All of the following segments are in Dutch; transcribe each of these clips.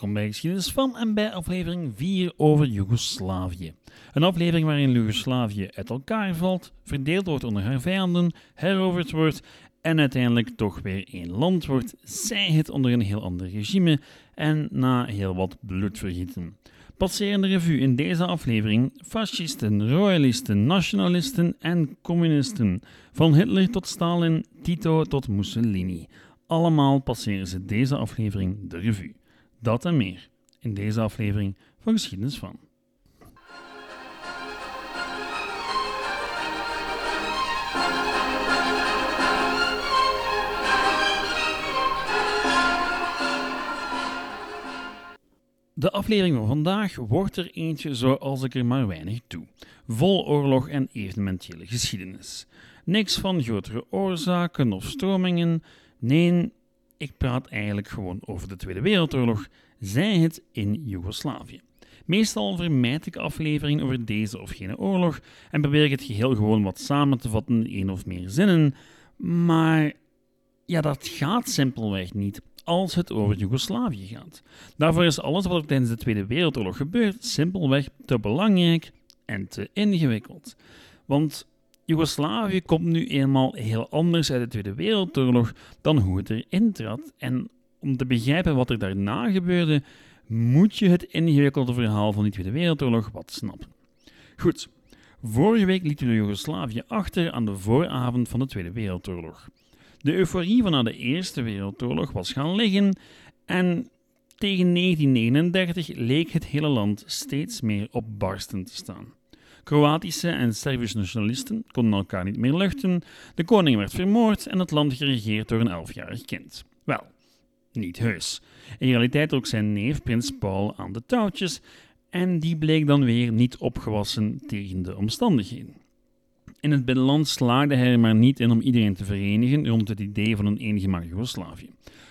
Welkom bij Geschiedenis van en bij aflevering 4 over Joegoslavië. Een aflevering waarin Joegoslavië uit elkaar valt, verdeeld wordt onder haar vijanden, heroverd wordt en uiteindelijk toch weer één land wordt, zij het onder een heel ander regime en na heel wat bloedvergieten. Passerende revue in deze aflevering fascisten, royalisten, nationalisten en communisten. Van Hitler tot Stalin, Tito tot Mussolini. Allemaal passeren ze deze aflevering de revue. Dat en meer in deze aflevering van Geschiedenis van. De aflevering van vandaag wordt er eentje zoals ik er maar weinig doe. Vol oorlog en evenementele geschiedenis. Niks van grotere oorzaken of stromingen. Nee, ik praat eigenlijk gewoon over de Tweede Wereldoorlog, zij het in Joegoslavië. Meestal vermijd ik afleveringen over deze of gene oorlog en probeer ik het geheel gewoon wat samen te vatten in één of meer zinnen. Maar ja, dat gaat simpelweg niet als het over Joegoslavië gaat. Daarvoor is alles wat er tijdens de Tweede Wereldoorlog gebeurt simpelweg te belangrijk en te ingewikkeld. Want Joegoslavië komt nu eenmaal heel anders uit de Tweede Wereldoorlog dan hoe het erin trad. En om te begrijpen wat er daarna gebeurde, moet je het ingewikkelde verhaal van die Tweede Wereldoorlog wat snappen. Goed, vorige week lieten we Joegoslavië achter aan de vooravond van de Tweede Wereldoorlog. De euforie van na de Eerste Wereldoorlog was gaan liggen en tegen 1939 leek het hele land steeds meer op barsten te staan. Kroatische en Servische nationalisten konden elkaar niet meer luchten, de koning werd vermoord en het land geregeerd door een elfjarig kind. Wel, niet heus. In realiteit trok zijn neef prins Paul aan de touwtjes en die bleek dan weer niet opgewassen tegen de omstandigheden. In het binnenland slaagde hij er maar niet in om iedereen te verenigen rond het idee van een eengemaakt Joegoslavië.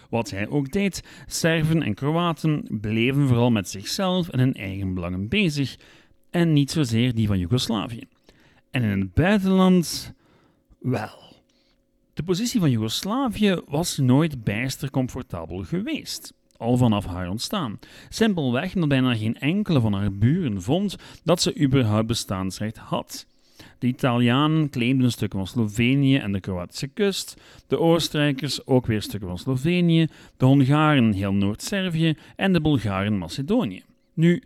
Wat hij ook deed, Serven en Kroaten bleven vooral met zichzelf en hun eigen belangen bezig en niet zozeer die van Joegoslavië. En in het buitenland, wel. De positie van Joegoslavië was nooit bijster comfortabel geweest, al vanaf haar ontstaan. Simpelweg omdat bijna geen enkele van haar buren vond dat ze überhaupt bestaansrecht had. De Italianen claimden stukken van Slovenië en de Kroatische kust, de Oostenrijkers ook weer stukken van Slovenië, de Hongaren heel Noord-Servië en de Bulgaren Macedonië. Nu,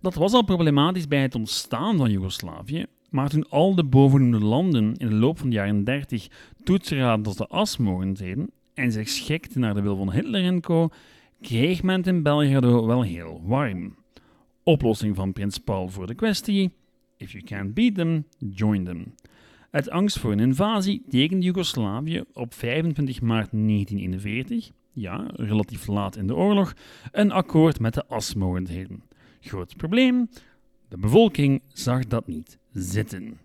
dat was al problematisch bij het ontstaan van Joegoslavië, maar toen al de bovengenoemde landen in de loop van de jaren 30 toetsraden tot de asmogendheden en zich schikten naar de wil van Hitler en co., kreeg men het in Belgrado wel heel warm. Oplossing van prins Paul voor de kwestie: if you can't beat them, join them. Uit angst voor een invasie tekende Joegoslavië op 25 maart 1941, ja, relatief laat in de oorlog, een akkoord met de asmogendheden. Groot probleem: de bevolking zag dat niet zitten.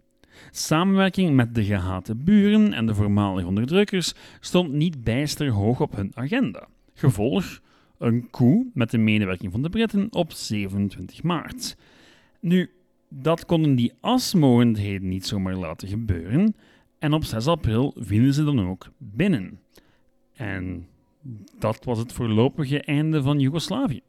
Samenwerking met de gehate buren en de voormalige onderdrukkers stond niet bijster hoog op hun agenda. Gevolg: een coup met de medewerking van de Britten op 27 maart. Nu, dat konden die asmogendheden niet zomaar laten gebeuren en op 6 april vielen ze dan ook binnen. En dat was het voorlopige einde van Joegoslavië.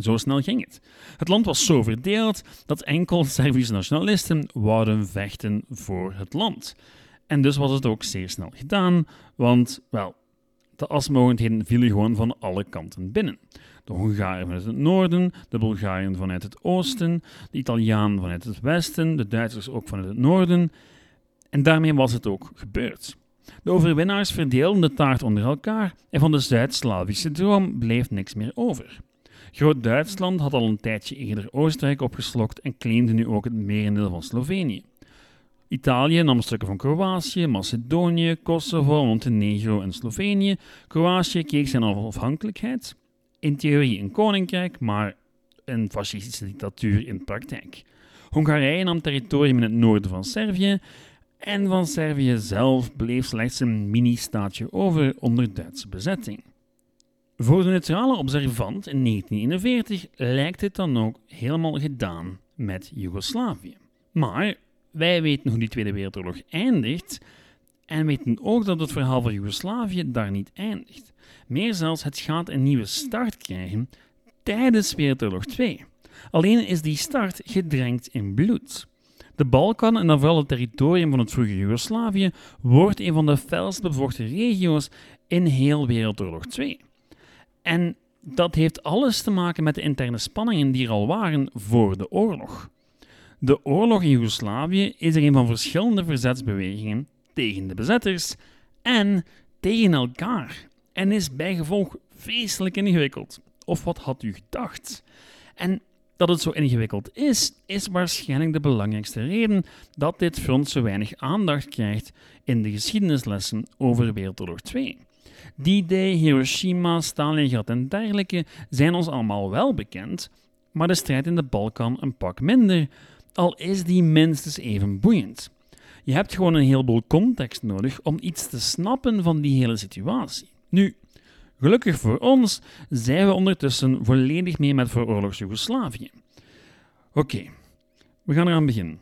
Zo snel ging het. Het land was zo verdeeld dat enkel Servische nationalisten wouden vechten voor het land. En dus was het ook zeer snel gedaan, want, wel, de asmogendheden vielen gewoon van alle kanten binnen. De Hongaren vanuit het noorden, de Bulgaren vanuit het oosten, de Italianen vanuit het westen, de Duitsers ook vanuit het noorden. En daarmee was het ook gebeurd. De overwinnaars verdeelden de taart onder elkaar en van de Zuid-Slavische droom bleef niks meer over. Groot-Duitsland had al een tijdje eerder Oostenrijk opgeslokt en claimde nu ook het merendeel van Slovenië. Italië nam stukken van Kroatië, Macedonië, Kosovo, Montenegro en Slovenië. Kroatië keek zijn onafhankelijkheid. In theorie een koninkrijk, maar een fascistische dictatuur in praktijk. Hongarije nam territorium in het noorden van Servië en van Servië zelf bleef slechts een mini-staatje over onder Duitse bezetting. Voor de neutrale observant in 1941 lijkt het dan ook helemaal gedaan met Joegoslavië. Maar wij weten hoe die Tweede Wereldoorlog eindigt en weten ook dat het verhaal van Joegoslavië daar niet eindigt. Meer zelfs, het gaat een nieuwe start krijgen tijdens Wereldoorlog 2. Alleen is die start gedrenkt in bloed. De Balkan en dan vooral het territorium van het vroegere Joegoslavië wordt een van de felst bevochten regio's in heel Wereldoorlog 2. En dat heeft alles te maken met de interne spanningen die er al waren voor de oorlog. De oorlog in Joegoslavië is er een van verschillende verzetsbewegingen tegen de bezetters en tegen elkaar en is bijgevolg vreselijk ingewikkeld. Of wat had u gedacht? En dat het zo ingewikkeld is, is waarschijnlijk de belangrijkste reden dat dit front zo weinig aandacht krijgt in de geschiedenislessen over Wereldoorlog 2. Die day Hiroshima, Stalingrad en dergelijke zijn ons allemaal wel bekend, maar de strijd in de Balkan een pak minder, al is die minstens even boeiend. Je hebt gewoon een heleboel context nodig om iets te snappen van die hele situatie. Nu, gelukkig voor ons zijn we ondertussen volledig mee met vooroorlogs Joegoslavië. Oké, we gaan eraan beginnen.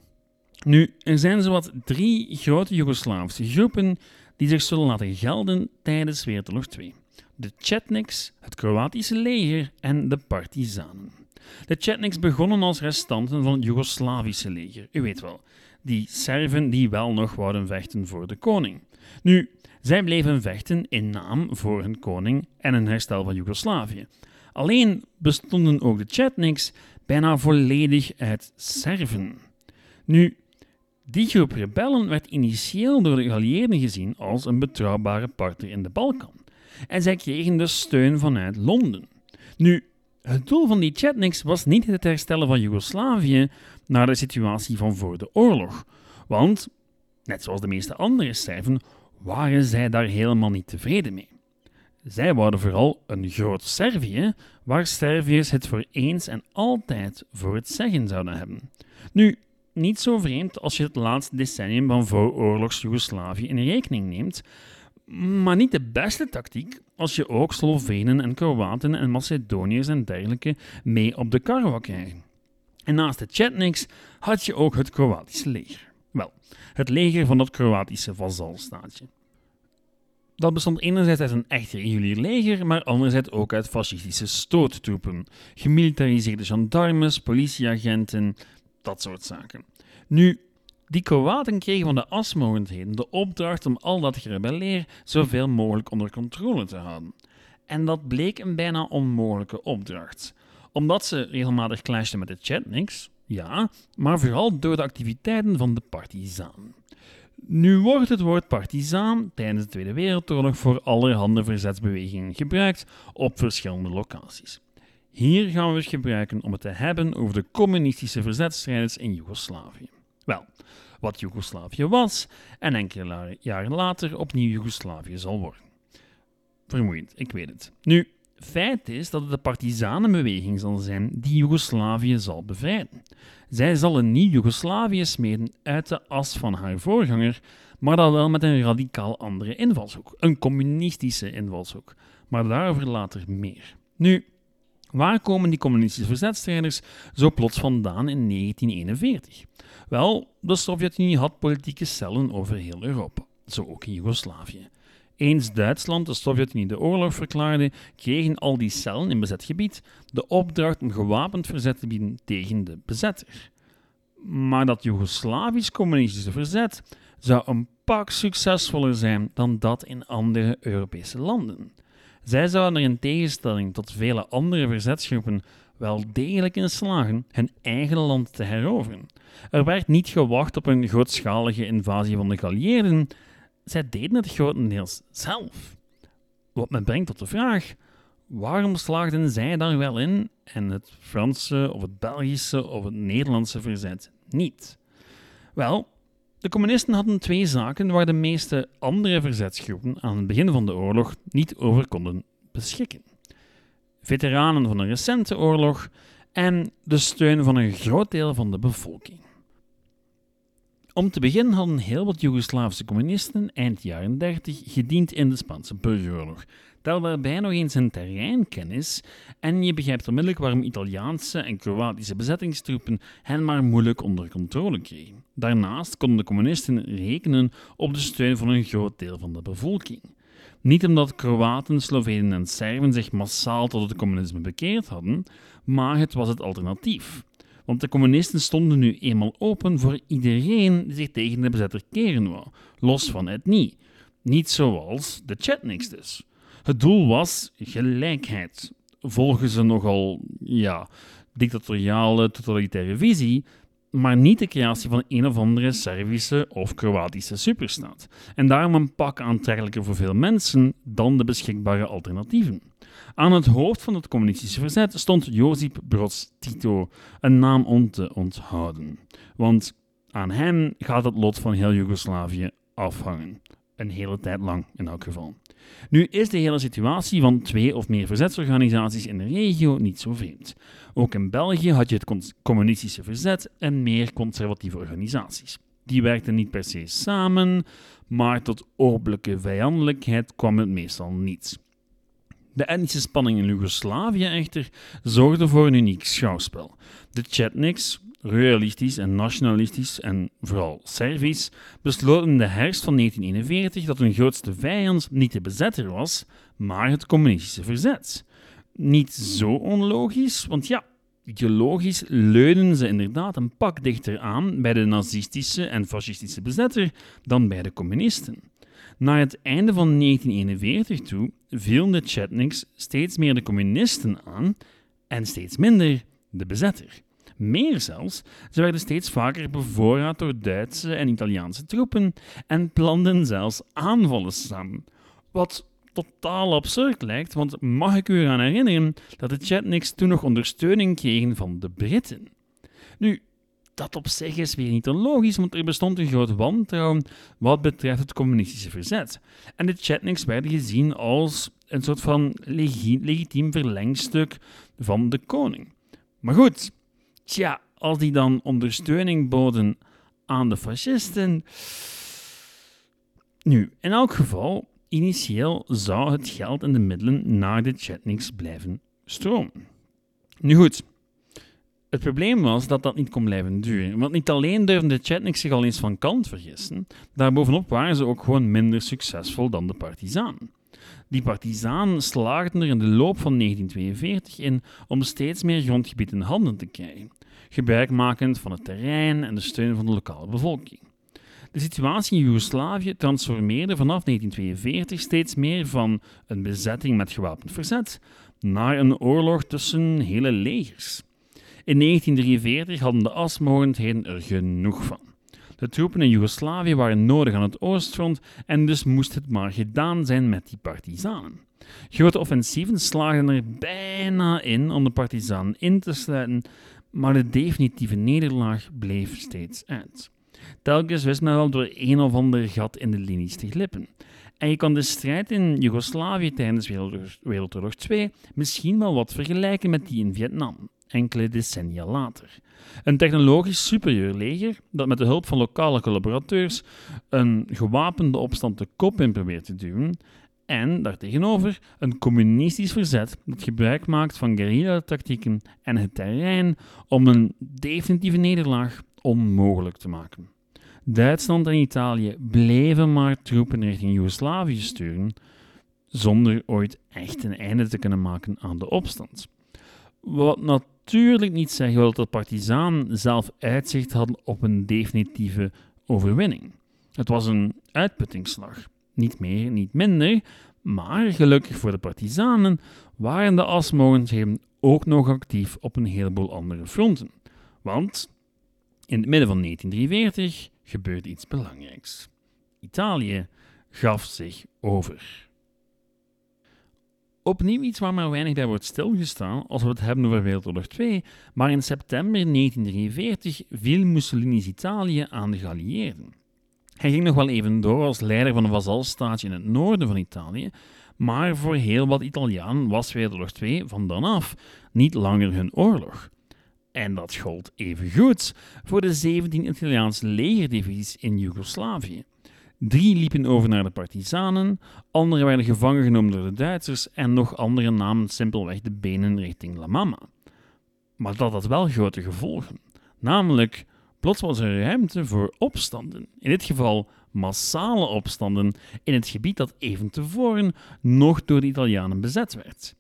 Nu, er zijn zowat drie grote Joegoslavische groepen die zich zullen laten gelden tijdens Wereldoorlog 2. De Chetniks, het Kroatische leger en de partizanen. De Chetniks begonnen als restanten van het Joegoslavische leger. U weet wel, die Serven die wel nog wouden vechten voor de koning. Nu, zij bleven vechten in naam voor hun koning en een herstel van Joegoslavië. Alleen bestonden ook de Chetniks bijna volledig uit Serven. Nu, die groep rebellen werd initieel door de geallieerden gezien als een betrouwbare partner in de Balkan. En zij kregen dus steun vanuit Londen. Nu, het doel van die Chetniks was niet het herstellen van Joegoslavië naar de situatie van voor de oorlog. Want, net zoals de meeste andere Serven, waren zij daar helemaal niet tevreden mee. Zij wouden vooral een groot Servië, waar Serviërs het voor eens en altijd voor het zeggen zouden hebben. Nu, niet zo vreemd als je het laatste decennium van vooroorlogs Joegoslavië in rekening neemt, maar niet de beste tactiek als je ook Slovenen en Kroaten en Macedoniërs en dergelijke mee op de kar wou krijgen. En naast de Chetniks had je ook het Kroatische leger. Wel, het leger van dat Kroatische vazalstaatje. Dat bestond enerzijds uit een echt regulier leger, maar anderzijds ook uit fascistische stoottroepen, gemilitariseerde gendarmes, politieagenten, dat soort zaken. Nu, die Kroaten kregen van de asmogendheden de opdracht om al dat gerebelleer zoveel mogelijk onder controle te houden. En dat bleek een bijna onmogelijke opdracht. Omdat ze regelmatig clashten met de Chetniks, ja, maar vooral door de activiteiten van de partizanen. Nu wordt het woord partizaan tijdens de Tweede Wereldoorlog voor allerhande verzetsbewegingen gebruikt op verschillende locaties. Hier gaan we het gebruiken om het te hebben over de communistische verzetstrijders in Joegoslavië. Wel, wat Joegoslavië was en enkele jaren later opnieuw Joegoslavië zal worden. Vermoeiend, ik weet het. Nu, feit is dat het de partizanenbeweging zal zijn die Joegoslavië zal bevrijden. Zij zal een nieuw Joegoslavië smeden uit de as van haar voorganger, maar dan wel met een radicaal andere invalshoek, een communistische invalshoek. Maar daarover later meer. Nu, waar komen die communistische verzetstrijders zo plots vandaan in 1941? Wel, de Sovjet-Unie had politieke cellen over heel Europa, zo ook in Joegoslavië. Eens Duitsland de Sovjet-Unie de oorlog verklaarde, kregen al die cellen in bezet gebied de opdracht om gewapend verzet te bieden tegen de bezetter. Maar dat Joegoslavisch communistische verzet zou een pak succesvoller zijn dan dat in andere Europese landen. Zij zouden er in tegenstelling tot vele andere verzetsgroepen wel degelijk in slagen hun eigen land te heroveren. Er werd niet gewacht op een grootschalige invasie van de geallieerden, zij deden het grotendeels zelf. Wat me brengt tot de vraag: waarom slaagden zij daar wel in en het Franse of het Belgische of het Nederlandse verzet niet? Wel, de communisten hadden twee zaken waar de meeste andere verzetsgroepen aan het begin van de oorlog niet over konden beschikken: veteranen van een recente oorlog en de steun van een groot deel van de bevolking. Om te beginnen hadden heel wat Joegoslavische communisten eind jaren 30 gediend in de Spaanse burgeroorlog. Tel daarbij nog eens hun terreinkennis en je begrijpt onmiddellijk waarom Italiaanse en Kroatische bezettingstroepen hen maar moeilijk onder controle kregen. Daarnaast konden de communisten rekenen op de steun van een groot deel van de bevolking. Niet omdat Kroaten, Slovenen en Serven zich massaal tot het communisme bekeerd hadden, maar het was het alternatief. Want de communisten stonden nu eenmaal open voor iedereen die zich tegen de bezetter keren wou, los van etnie. Niet zoals de Chetniks dus. Het doel was gelijkheid. Volgens een nogal, ja, dictatoriale, totalitaire visie, maar niet de creatie van een of andere Servische of Kroatische superstaat. En daarom een pak aantrekkelijker voor veel mensen dan de beschikbare alternatieven. Aan het hoofd van het communistische verzet stond Josip Broz Tito, een naam om te onthouden. Want aan hem gaat het lot van heel Joegoslavië afhangen. Een hele tijd lang in elk geval. Nu is de hele situatie van twee of meer verzetsorganisaties in de regio niet zo vreemd. Ook in België had je het communistische verzet en meer conservatieve organisaties. Die werkten niet per se samen, maar tot openlijke vijandelijkheid kwam het meestal niet. De etnische spanning in Joegoslavië echter zorgde voor een uniek schouwspel. De Chetniks, royalistisch en nationalistisch en vooral Servisch, besloten in de herfst van 1941 dat hun grootste vijand niet de bezetter was, maar het communistische verzet. Niet zo onlogisch, want ja, ideologisch leunen ze inderdaad een pak dichter aan bij de nazistische en fascistische bezetter dan bij de communisten. Na het einde van 1941 toe vielen de Chetniks steeds meer de communisten aan en steeds minder de bezetter. Meer zelfs, ze werden steeds vaker bevoorraad door Duitse en Italiaanse troepen en planden zelfs aanvallen samen. Wat totaal absurd lijkt, want mag ik u eraan herinneren dat de Chetniks toen nog ondersteuning kregen van de Britten. Nu, dat op zich is weer niet onlogisch, want er bestond een groot wantrouwen wat betreft het communistische verzet. En de Chetniks werden gezien als een soort van legitiem verlengstuk van de koning. Maar goed, tja, als die dan ondersteuning boden aan de fascisten. Nu, in elk geval, initieel zou het geld en de middelen naar de Chetniks blijven stromen. Nu goed, het probleem was dat dat niet kon blijven duren. Want niet alleen durfden de Chetniks zich al eens van kant vergissen, daarbovenop waren ze ook gewoon minder succesvol dan de partizanen. Die partizanen slaagden er in de loop van 1942 in om steeds meer grondgebied in handen te krijgen, gebruikmakend van het terrein en de steun van de lokale bevolking. De situatie in Joegoslavië transformeerde vanaf 1942 steeds meer van een bezetting met gewapend verzet naar een oorlog tussen hele legers. In 1943 hadden de asmogendheden er genoeg van. De troepen in Joegoslavië waren nodig aan het oostfront en dus moest het maar gedaan zijn met die partizanen. Grote offensieven slaagden er bijna in om de partizanen in te sluiten, maar de definitieve nederlaag bleef steeds uit. Telkens wist men wel door een of ander gat in de linies te glippen. En je kan de strijd in Joegoslavië tijdens Wereldoorlog II misschien wel wat vergelijken met die in Vietnam enkele decennia later. Een technologisch superieur leger dat met de hulp van lokale collaborateurs een gewapende opstand de kop in probeert te duwen en daartegenover een communistisch verzet dat gebruik maakt van guerrilla-tactieken en het terrein om een definitieve nederlaag onmogelijk te maken. Duitsland en Italië bleven maar troepen richting Joegoslavië sturen, zonder ooit echt een einde te kunnen maken aan de opstand. Wat natuurlijk niet zeggen dat de partizanen zelf uitzicht hadden op een definitieve overwinning. Het was een uitputtingsslag, niet meer, niet minder, maar gelukkig voor de partizanen waren de asmogendheden ook nog actief op een heleboel andere fronten. Want in het midden van 1943 gebeurde iets belangrijks. Italië gaf zich over. Opnieuw iets waar maar weinig bij wordt stilgestaan als we het hebben over Wereldoorlog 2, maar in september 1943 viel Mussolini's Italië aan de geallieerden. Hij ging nog wel even door als leider van een vazalstaatje in het noorden van Italië, maar voor heel wat Italianen was Wereldoorlog 2 van dan af niet langer hun oorlog. En dat gold evengoed voor de 17 Italiaanse legerdivisies in Joegoslavië. Drie liepen over naar de partizanen, anderen werden gevangen genomen door de Duitsers en nog andere namen simpelweg de benen richting La Mama. Maar dat had wel grote gevolgen. Namelijk, plots was er ruimte voor opstanden, in dit geval massale opstanden in het gebied dat even tevoren nog door de Italianen bezet werd.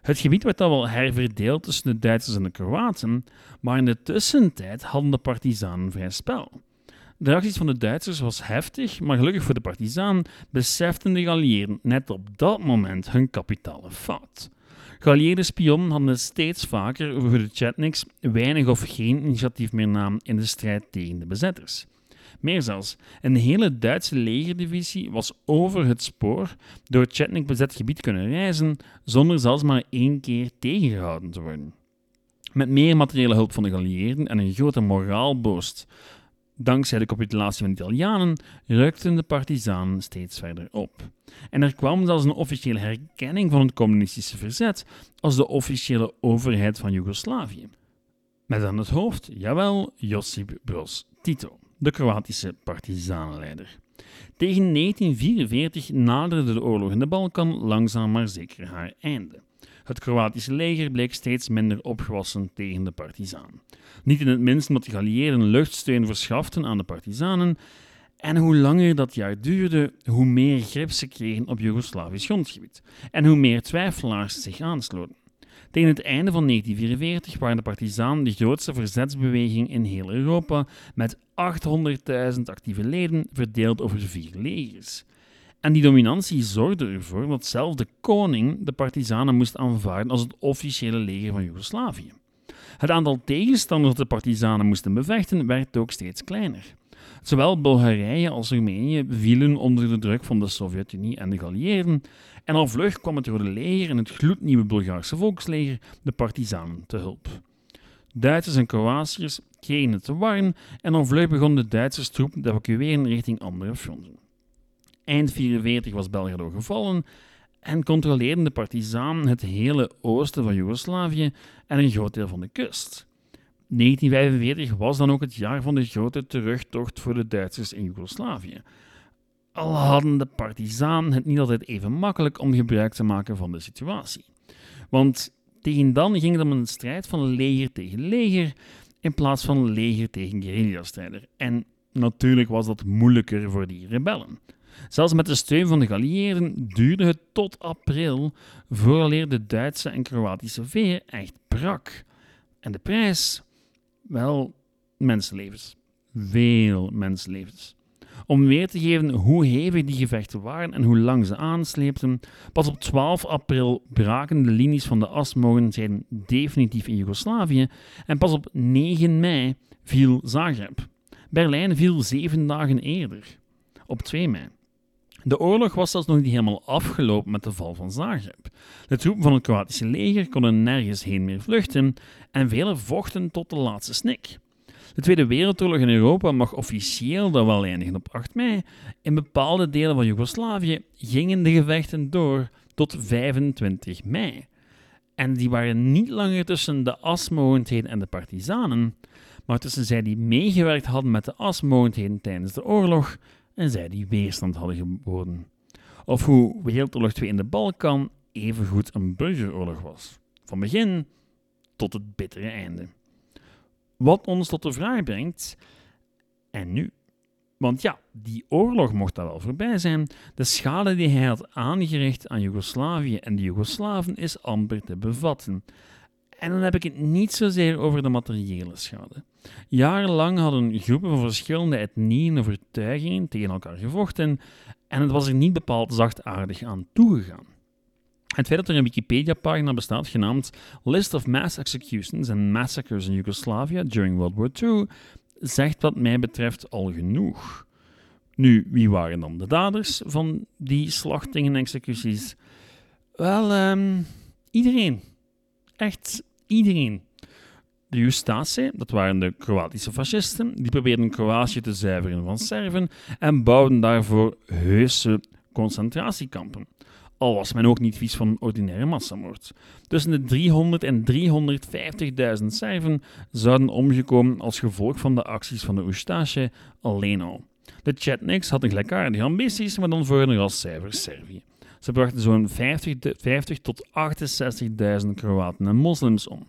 Het gebied werd dan wel herverdeeld tussen de Duitsers en de Kroaten, maar in de tussentijd hadden de partizanen vrij spel. De reacties van de Duitsers was heftig, maar gelukkig voor de partizanen beseften de geallieerden net op dat moment hun kapitale fout. Geallieerde spionnen hadden steeds vaker voor de Chetniks weinig of geen initiatief meer namen in de strijd tegen de bezetters. Meer zelfs, een hele Duitse legerdivisie was over het spoor door het Chetnik bezet gebied kunnen reizen zonder zelfs maar één keer tegengehouden te worden. Met meer materiële hulp van de geallieerden en een grote moraalboost Dankzij de capitulatie van de Italianen rukten de partizanen steeds verder op. En er kwam zelfs een officiële herkenning van het communistische verzet als de officiële overheid van Joegoslavië. Met aan het hoofd, jawel, Josip Broz Tito, de Kroatische partizanenleider. Tegen 1944 naderde de oorlog in de Balkan langzaam maar zeker haar einde. Het Kroatische leger bleek steeds minder opgewassen tegen de partizanen. Niet in het minst omdat de geallieerden luchtsteun verschaften aan de partizanen. En hoe langer dat jaar duurde, hoe meer grip ze kregen op Joegoslavisch grondgebied. En hoe meer twijfelaars zich aansloten. Tegen het einde van 1944 waren de partizanen de grootste verzetsbeweging in heel Europa, met 800.000 actieve leden verdeeld over vier legers. En die dominantie zorgde ervoor dat zelfs de koning de partizanen moest aanvaarden als het officiële leger van Joegoslavië. Het aantal tegenstanders dat de partizanen moesten bevechten werd ook steeds kleiner. Zowel Bulgarije als Roemenië vielen onder de druk van de Sovjet-Unie en de geallieerden, en al vlug kwam het Rode Leger en het gloednieuwe Bulgaarse volksleger de partizanen te hulp. Duitsers en Kroatiërs kregen het te warm en al vlug begonnen de Duitsers troep te evacueren richting andere fronten. Eind 1944 was Belgrado gevallen en controleerden de partizanen het hele oosten van Joegoslavië en een groot deel van de kust. 1945 was dan ook het jaar van de grote terugtocht voor de Duitsers in Joegoslavië. Al hadden de partizanen het niet altijd even makkelijk om gebruik te maken van de situatie. Want tegen dan ging het om een strijd van leger tegen leger in plaats van leger tegen guerrilla-strijder. En natuurlijk was dat moeilijker voor die rebellen. Zelfs met de steun van de geallieerden duurde het tot april vooraleer de Duitse en Kroatische veer echt brak. En de prijs? Wel, mensenlevens. Veel mensenlevens. Om weer te geven hoe hevig die gevechten waren en hoe lang ze aansleepten, pas op 12 april braken de linies van de asmogendheden definitief in Joegoslavië en pas op 9 mei viel Zagreb. Berlijn viel zeven dagen eerder, op 2 mei. De oorlog was zelfs nog niet helemaal afgelopen met de val van Zagreb. De troepen van het Kroatische leger konden nergens heen meer vluchten en velen vochten tot de laatste snik. De Tweede Wereldoorlog in Europa mag officieel dan wel eindigen op 8 mei. In bepaalde delen van Joegoslavië gingen de gevechten door tot 25 mei. En die waren niet langer tussen de asmogendheden en de partizanen, maar tussen zij die meegewerkt hadden met de asmogendheden tijdens de oorlog en zij die weerstand hadden geboden. Of hoe Wereldoorlog 2 in de Balkan evengoed een burgeroorlog was. Van begin tot het bittere einde. Wat ons tot de vraag brengt, en nu? Want ja, die oorlog mocht daar wel voorbij zijn. De schade die hij had aangericht aan Joegoslavië en de Joegoslaven is amper te bevatten. En dan heb ik het niet zozeer over de materiële schade. Jarenlang hadden groepen van verschillende etnieën en overtuigingen tegen elkaar gevochten en het was er niet bepaald zachtaardig aan toegegaan. Het feit dat er een Wikipedia-pagina bestaat genaamd List of Mass Executions and Massacres in Yugoslavia during World War II zegt wat mij betreft al genoeg. Nu, wie waren dan de daders van die slachtingen en executies? Wel, um, iedereen. Echt iedereen. De Ustase, dat waren de Kroatische fascisten, die probeerden Kroatië te zuiveren van Serven en bouwden daarvoor heuse concentratiekampen. Al was men ook niet vies van ordinaire massamoord. Tussen de 300 en 350.000 Serven zouden omgekomen als gevolg van de acties van de Ustase alleen al. De Chetniks hadden gelijkaardige ambities, maar dan voor een rascijfer Servië. Ze brachten zo'n 50, 50 tot 68.000 Kroaten en moslims om.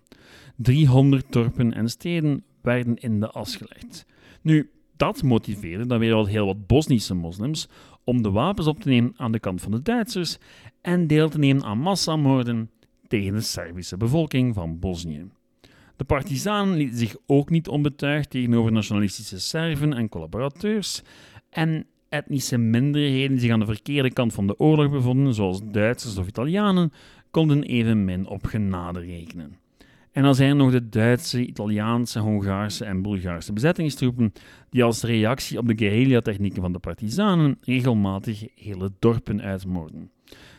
300 dorpen en steden werden in de as gelegd. Nu, Dat motiveerde dan weer heel wat Bosnische moslims om de wapens op te nemen aan de kant van de Duitsers en deel te nemen aan massamoorden tegen de Servische bevolking van Bosnië. De partizanen lieten zich ook niet onbetuigd tegenover nationalistische Serven en collaborateurs en etnische minderheden die zich aan de verkeerde kant van de oorlog bevonden, zoals Duitsers of Italianen, konden evenmin op genade rekenen. En dan zijn er nog de Duitse, Italiaanse, Hongaarse en Bulgaarse bezettingstroepen, die als reactie op de guerrilla-technieken van de partizanen regelmatig hele dorpen uitmoorden.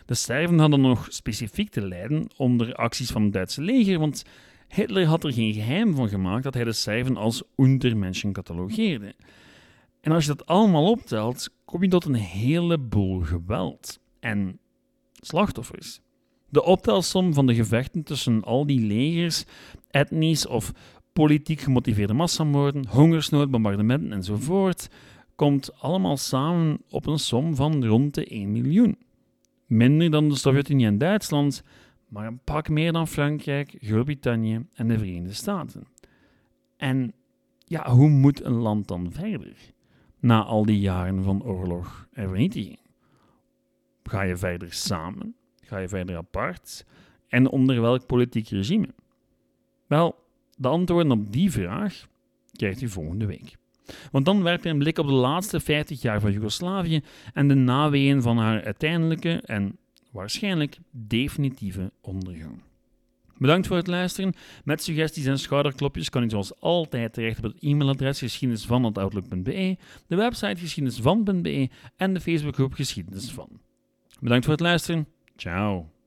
De Serven hadden nog specifiek te lijden onder acties van het Duitse leger, want Hitler had er geen geheim van gemaakt dat hij de Serven als Untermenschen catalogeerde. En als je dat allemaal optelt, kom je tot een heleboel geweld en slachtoffers. De optelsom van de gevechten tussen al die legers, etnisch of politiek gemotiveerde massamoorden, hongersnood, bombardementen enzovoort, komt allemaal samen op een som van rond de 1 miljoen. Minder dan de Sovjet-Unie en Duitsland, maar een pak meer dan Frankrijk, Groot-Brittannië en de Verenigde Staten. En ja, hoe moet een land dan verder? Na al die jaren van oorlog en vernietiging. Ga je verder samen? Ga je verder apart? En onder welk politiek regime? Wel, de antwoorden op die vraag krijgt u volgende week. Want dan werpt hij een blik op de laatste 50 jaar van Joegoslavië en de naweeën van haar uiteindelijke en waarschijnlijk definitieve ondergang. Bedankt voor het luisteren. Met suggesties en schouderklopjes kan u zoals altijd terecht op het e-mailadres geschiedenisvan.outlook.be, de website geschiedenisvan.be en de Facebookgroep Geschiedenis van. Bedankt voor het luisteren. Ciao.